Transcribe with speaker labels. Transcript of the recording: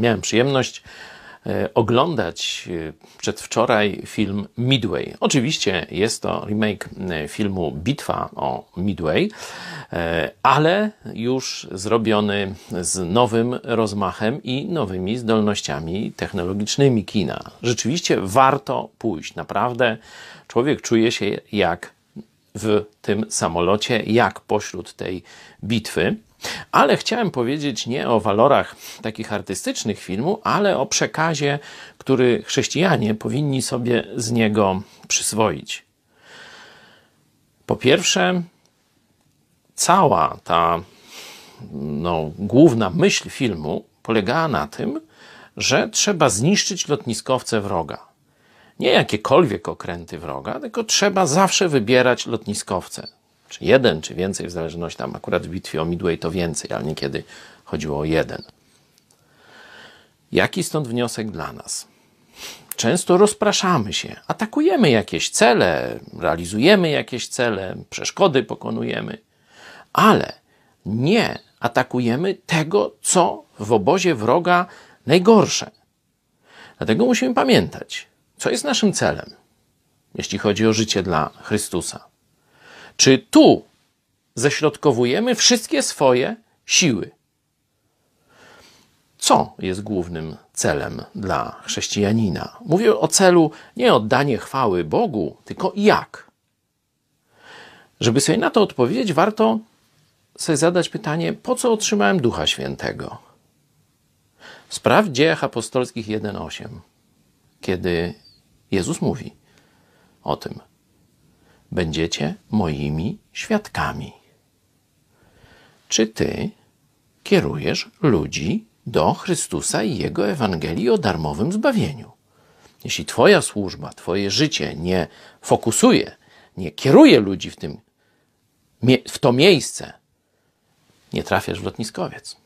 Speaker 1: Miałem przyjemność e, oglądać e, przedwczoraj film Midway. Oczywiście jest to remake e, filmu Bitwa o Midway, ale już zrobiony z nowym rozmachem i nowymi zdolnościami technologicznymi kina. Rzeczywiście warto pójść. Naprawdę człowiek czuje się jak w tym samolocie, jak pośród tej bitwy. Ale chciałem powiedzieć nie o walorach takich artystycznych filmu, ale o przekazie, który chrześcijanie powinni sobie z niego przyswoić. Po pierwsze, cała ta no, główna myśl filmu polegała na tym, że trzeba zniszczyć lotniskowce wroga. Nie jakiekolwiek okręty wroga, tylko trzeba zawsze wybierać lotniskowce czy jeden, czy więcej, w zależności tam akurat w bitwie o Midway to więcej, ale niekiedy chodziło o jeden. Jaki stąd wniosek dla nas? Często rozpraszamy się, atakujemy jakieś cele, realizujemy jakieś cele, przeszkody pokonujemy, ale nie atakujemy tego, co w obozie wroga najgorsze. Dlatego musimy pamiętać, co jest naszym celem, jeśli chodzi o życie dla Chrystusa. Czy tu ześrodkowujemy wszystkie swoje siły? Co jest głównym celem dla chrześcijanina? Mówię o celu nie oddanie chwały Bogu, tylko jak. Żeby sobie na to odpowiedzieć, warto sobie zadać pytanie, po co otrzymałem Ducha Świętego? Sprawdź w dziejach apostolskich 1.8, kiedy Jezus mówi o tym będziecie moimi świadkami. Czy ty kierujesz ludzi do Chrystusa i Jego Ewangelii o darmowym zbawieniu? Jeśli Twoja służba, Twoje życie nie fokusuje, nie kieruje ludzi w, tym, w to miejsce, nie trafiasz w lotniskowiec.